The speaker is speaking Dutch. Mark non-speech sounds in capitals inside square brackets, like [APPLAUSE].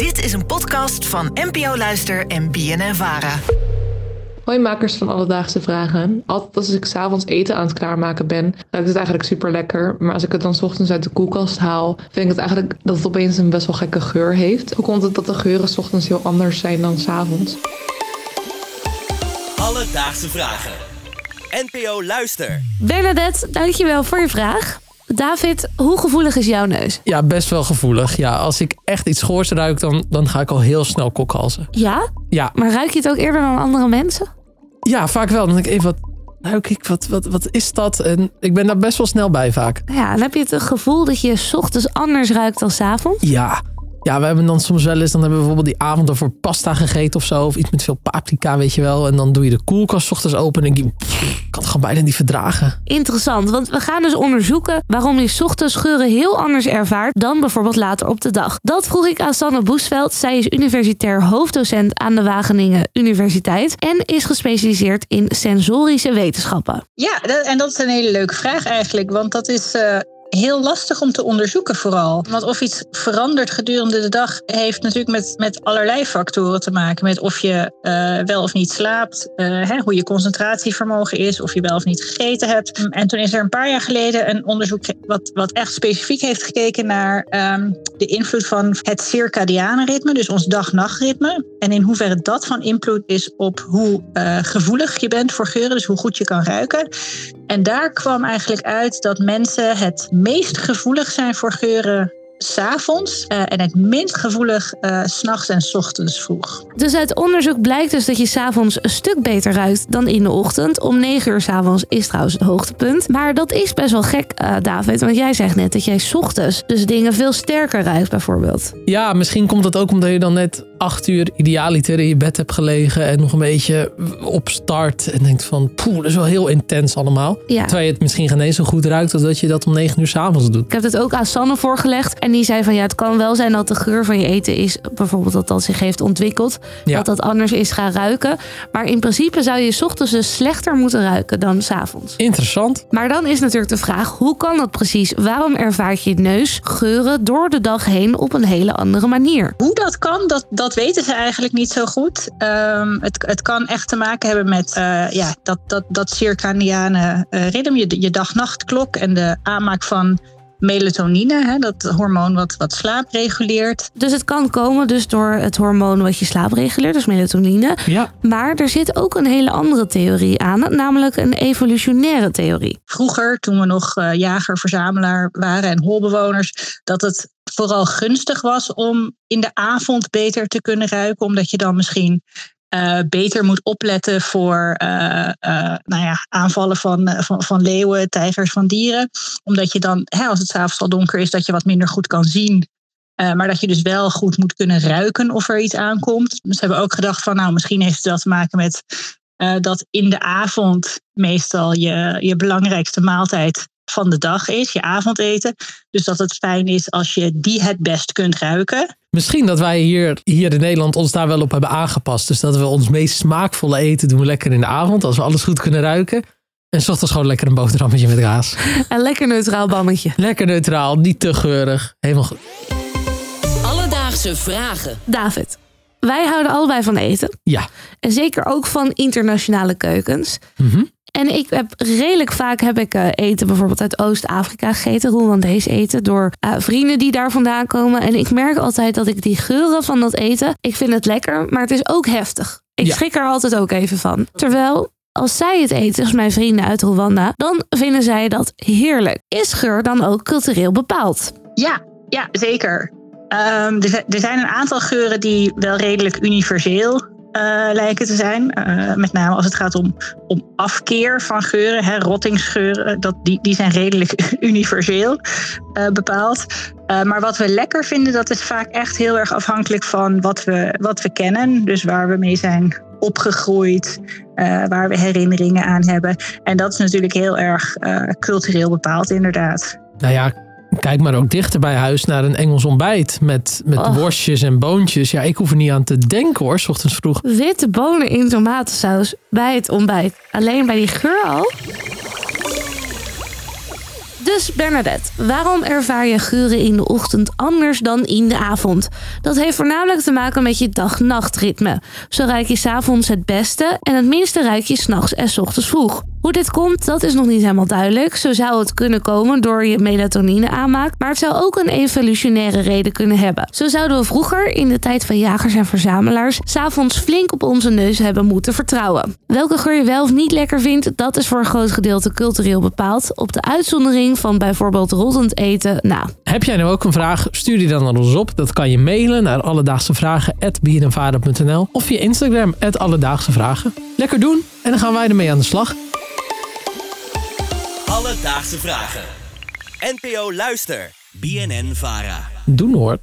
Dit is een podcast van NPO Luister en BNN Vara. Hoi makers van Alledaagse Vragen. Altijd als ik s'avonds eten aan het klaarmaken ben, ruikt het eigenlijk super lekker. Maar als ik het dan 's ochtends uit de koelkast haal, vind ik het eigenlijk dat het opeens een best wel gekke geur heeft. Hoe komt het dat de geuren 's ochtends heel anders zijn dan s'avonds? Alledaagse Vragen. NPO Luister. Bernadette, dankjewel voor je vraag. David, hoe gevoelig is jouw neus? Ja, best wel gevoelig. Ja, als ik echt iets goors ruik, dan, dan ga ik al heel snel kokhalzen. Ja? Ja, Maar ruik je het ook eerder dan andere mensen? ja vaak wel. Dan denk ik even, wat ruik ik? Wat, wat, wat is dat? En ik ben daar best wel snel bij vaak. Ja, en heb je het gevoel dat je 's ochtends anders ruikt dan 's avonds? Ja. Ja, we hebben dan soms wel eens, dan hebben we bijvoorbeeld die avond ervoor pasta gegeten of zo. Of iets met veel paprika, weet je wel. En dan doe je de koelkast 's ochtends open en denk je, pff, ik kan het gewoon bijna niet verdragen. Interessant, want we gaan dus onderzoeken waarom je 's ochtends geuren heel anders ervaart dan bijvoorbeeld later op de dag. Dat vroeg ik aan Sanne Boesveld. Zij is universitair hoofddocent aan de Wageningen Universiteit en is gespecialiseerd in sensorische wetenschappen. Ja, dat- en dat is een hele leuke vraag eigenlijk. Want dat is eh, heel lastig om te onderzoeken vooral. Want of iets verandert gedurende de dag... heeft natuurlijk met, met allerlei factoren te maken. Met of je eh, wel of niet slaapt. eh, hè, hoe je concentratievermogen is. Of je wel of niet gegeten hebt. En toen is er een paar jaar geleden een onderzoek... wat, wat echt specifiek heeft gekeken naar ehm, de invloed van het circadiane ritme. Dus ons dag-nachtritme. En in hoeverre dat van invloed is op hoe eh, gevoelig je bent voor geuren. Dus hoe goed je kan ruiken. En daar kwam eigenlijk uit dat mensen het meest gevoelig zijn voor geuren s'avonds eh en het minst gevoelig eh, s s'nachts en s ochtends vroeg. Dus uit onderzoek blijkt dus dat je s'avonds een stuk beter ruikt dan in de ochtend. Om 9 uur s'avonds is trouwens het hoogtepunt. Maar dat is best wel gek, eh, David. Want jij zegt net dat jij 's ochtends dus dingen veel sterker ruikt bijvoorbeeld. Ja, misschien komt dat ook omdat je dan net acht uur idealiter in je bed hebt gelegen. En nog een beetje opstart. En denkt van, poeh, dat is wel heel intens allemaal. Ja. Terwijl je het misschien geen eens zo goed ruikt als dat je dat om negen uur s'avonds doet. Ik heb het ook aan Sanne voorgelegd. En die zei van ja, het kan wel zijn dat de geur van je eten is... bijvoorbeeld dat dat zich heeft ontwikkeld. Ja. Dat dat anders is gaan ruiken. Maar in principe zou je 's ochtends dus slechter moeten ruiken dan 's avonds. Interessant. Maar dan is natuurlijk de vraag, hoe kan dat precies? Waarom ervaart je neus geuren door de dag heen op een hele andere manier? Hoe dat kan, dat, dat weten ze eigenlijk niet zo goed. Ehm, het, het kan echt te maken hebben met eh, ja, dat, dat, dat circadiane eh, ritme, je, je dag-nachtklok en de aanmaak van melatonine, hè, dat hormoon wat, wat slaap reguleert. Dus het kan komen dus door het hormoon wat je slaap reguleert, dus melatonine. Ja. Maar er zit ook een hele andere theorie aan, namelijk een evolutionaire theorie. Vroeger, toen we nog eh, jager-verzamelaar waren en holbewoners, dat het vooral gunstig was om in de avond beter te kunnen ruiken, omdat je dan misschien eh, beter moet opletten voor eh, eh, nou ja, aanvallen van, van, van leeuwen, tijgers, van dieren. Omdat je dan, hè, als het s'avonds al donker is, dat je wat minder goed kan zien. Maar dat je dus wel goed moet kunnen ruiken of er iets aankomt. Dus we hebben ook gedacht van, nou, misschien heeft het wel te maken met dat in de avond meestal je, je belangrijkste maaltijd van de dag is, je avondeten. Dus dat het fijn is als je die het best kunt ruiken. Misschien dat wij hier, hier in Nederland ons daar wel op hebben aangepast. Dus dat we ons meest smaakvolle eten doen lekker in de avond. Als we alles goed kunnen ruiken. En 's ochtends gewoon lekker een boterhammetje met kaas. [LAUGHS] Een lekker neutraal bammetje. Lekker neutraal, niet te geurig. Helemaal goed. Alledaagse Vragen. David, wij houden allebei van eten. Ja. En zeker ook van internationale keukens. Mhm. En ik heb redelijk vaak heb ik eh, eten bijvoorbeeld uit Oost-Afrika gegeten, Rwandese eten, door eh, vrienden die daar vandaan komen. En ik merk altijd dat ik die geuren van dat eten, ik vind het lekker, maar het is ook heftig. Ik Ja. schrik er altijd ook even van. Terwijl als zij het eten, dus mijn vrienden uit Rwanda, dan vinden zij dat heerlijk. Is geur dan ook cultureel bepaald? Ja, ja zeker. Ehm, er, er zijn een aantal geuren die wel redelijk universeel eh, lijken te zijn. Eh, met name als het gaat om, om afkeer van geuren. Hè, rottingsgeuren, dat, die, die zijn redelijk [LAUGHS] universeel eh, bepaald. Eh, maar wat we lekker vinden, dat is vaak echt heel erg afhankelijk van wat we, wat we kennen. Dus waar we mee zijn opgegroeid, eh, waar we herinneringen aan hebben. En dat is natuurlijk heel erg eh, cultureel bepaald, inderdaad. Nou ja, kijk maar ook dichter bij huis naar een Engels ontbijt. Met, met worstjes en boontjes. Ja, ik hoef er niet aan te denken hoor, 's ochtends vroeg. Witte bonen in tomatensaus bij het ontbijt. Alleen bij die geur al. Dus Bernadette, waarom ervaar je geuren in de ochtend anders dan in de avond? Dat heeft voornamelijk te maken met je dag-nachtritme. Zo ruik je s'avonds het beste en het minste ruik je s'nachts en s ochtends vroeg. Hoe dit komt, dat is nog niet helemaal duidelijk. Zo zou het kunnen komen door je melatonine aanmaak, maar het zou ook een evolutionaire reden kunnen hebben. Zo zouden we vroeger, in de tijd van jagers en verzamelaars, s'avonds flink op onze neus hebben moeten vertrouwen. Welke geur je wel of niet lekker vindt, dat is voor een groot gedeelte cultureel bepaald. Op de uitzondering van bijvoorbeeld rottend eten, nou, Heb jij nou ook een vraag? Stuur die dan naar ons op. Dat kan je mailen naar alledaagsevragen.bnnvader.nl of via Instagram alledaagsevragen. Lekker doen en dan gaan wij ermee aan de slag. Alledaagse vragen. NPO Luister. BNN Vara. Doen hoor.